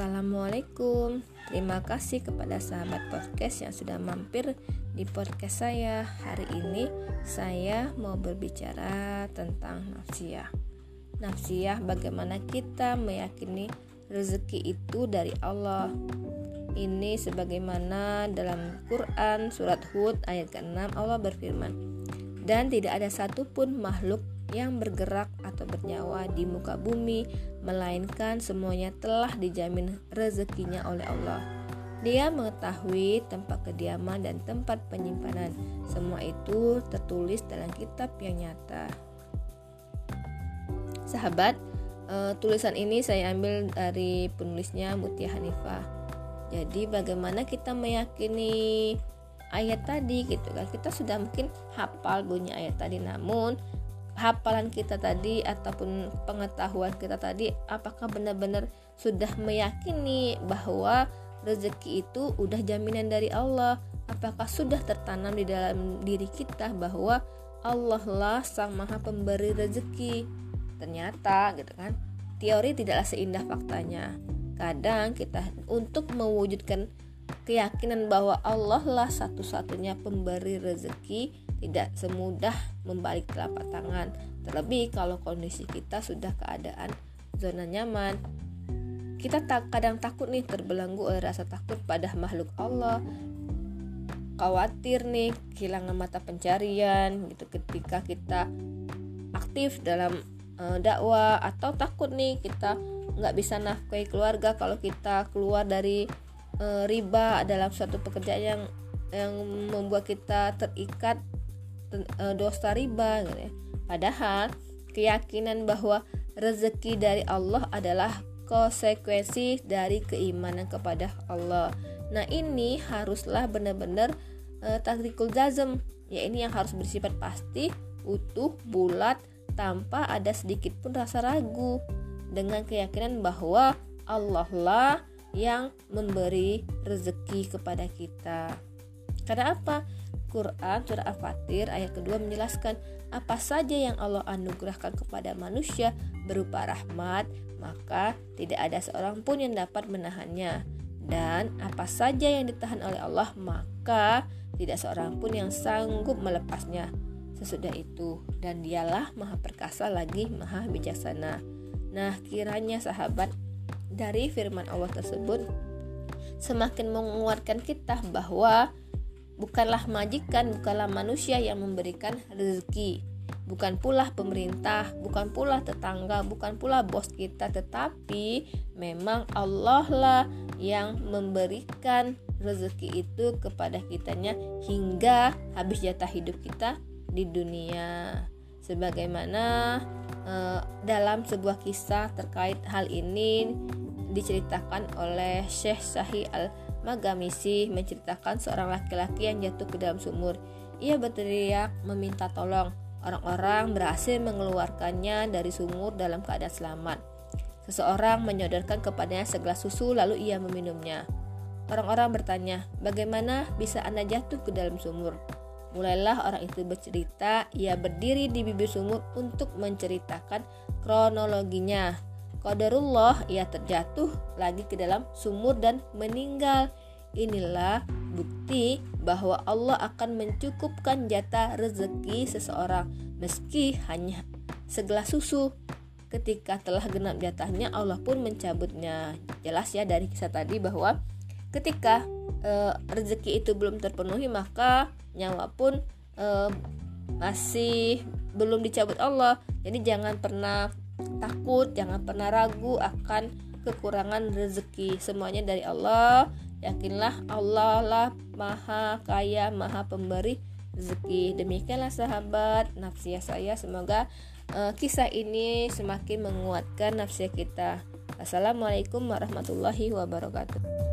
Assalamualaikum Terima kasih kepada sahabat podcast yang sudah mampir di podcast saya. Hari ini saya mau berbicara tentang nafsiyah. Nafsiyah bagaimana kita meyakini rezeki itu dari Allah? Ini sebagaimana dalam Quran surat Hud ayat ke-6 Allah berfirman Dan tidak ada satupun makhluk yang bergerak atau bernyawa di muka bumi, melainkan semuanya telah dijamin rezekinya oleh Allah. Dia mengetahui tempat kediaman dan tempat penyimpanan. Semua itu tertulis dalam kitab yang nyata. Sahabat, uh, tulisan ini saya ambil dari penulisnya Mutia Hanifah. Jadi bagaimana kita meyakini ayat tadi gitu kan? Kita sudah mungkin hafal bunyi ayat tadi namun hafalan kita tadi ataupun pengetahuan kita tadi apakah benar-benar sudah meyakini bahwa rezeki itu udah jaminan dari Allah? Apakah sudah tertanam di dalam diri kita bahwa Allah lah sang maha pemberi rezeki? Ternyata gitu kan teori tidaklah seindah faktanya. Kadang kita untuk mewujudkan keyakinan bahwa Allah lah satu-satunya pemberi rezeki tidak semudah membalik telapak tangan, terlebih kalau kondisi kita sudah keadaan zona nyaman. Kita tak kadang takut nih terbelenggu oleh rasa takut pada makhluk Allah, khawatir nih kehilangan mata pencarian gitu ketika kita aktif dalam uh, dakwah atau takut nih kita nggak bisa nafkahi keluarga kalau kita keluar dari uh, riba dalam suatu pekerjaan yang yang membuat kita terikat E, dosa riba gitu ya. Padahal keyakinan bahwa rezeki dari Allah adalah konsekuensi dari keimanan kepada Allah. Nah, ini haruslah benar-benar uh, takrikul jazm, ya ini yang harus bersifat pasti, utuh, bulat, tanpa ada sedikit pun rasa ragu dengan keyakinan bahwa Allah lah yang memberi rezeki kepada kita. Karena apa? Quran surah Al-Fatir ayat kedua menjelaskan apa saja yang Allah anugerahkan kepada manusia berupa rahmat, maka tidak ada seorang pun yang dapat menahannya. Dan apa saja yang ditahan oleh Allah, maka tidak seorang pun yang sanggup melepasnya. Sesudah itu, dan dialah maha perkasa lagi maha bijaksana. Nah, kiranya sahabat dari firman Allah tersebut semakin menguatkan kita bahwa Bukanlah majikan, bukanlah manusia yang memberikan rezeki. Bukan pula pemerintah, bukan pula tetangga, bukan pula bos kita, tetapi memang Allah lah yang memberikan rezeki itu kepada kitanya hingga habis jatah hidup kita di dunia. Sebagaimana eh, dalam sebuah kisah terkait hal ini diceritakan oleh Syekh Sahih Al Magamisi menceritakan seorang laki-laki yang jatuh ke dalam sumur. Ia berteriak meminta tolong. Orang-orang berhasil mengeluarkannya dari sumur dalam keadaan selamat. Seseorang menyodorkan kepadanya segelas susu lalu ia meminumnya. Orang-orang bertanya, "Bagaimana bisa Anda jatuh ke dalam sumur?" Mulailah orang itu bercerita, ia berdiri di bibir sumur untuk menceritakan kronologinya. Qadarullah ia terjatuh lagi ke dalam sumur dan meninggal. Inilah bukti bahwa Allah akan mencukupkan jatah rezeki seseorang meski hanya segelas susu. Ketika telah genap jatahnya Allah pun mencabutnya. Jelas ya dari kisah tadi bahwa ketika e, rezeki itu belum terpenuhi maka nyawa pun e, masih belum dicabut Allah. Jadi jangan pernah takut, jangan pernah ragu akan kekurangan rezeki. Semuanya dari Allah. Yakinlah Allah lah maha kaya, maha pemberi rezeki. Demikianlah sahabat nafsiyah saya. Semoga uh, kisah ini semakin menguatkan nafsiyah kita. Assalamualaikum warahmatullahi wabarakatuh.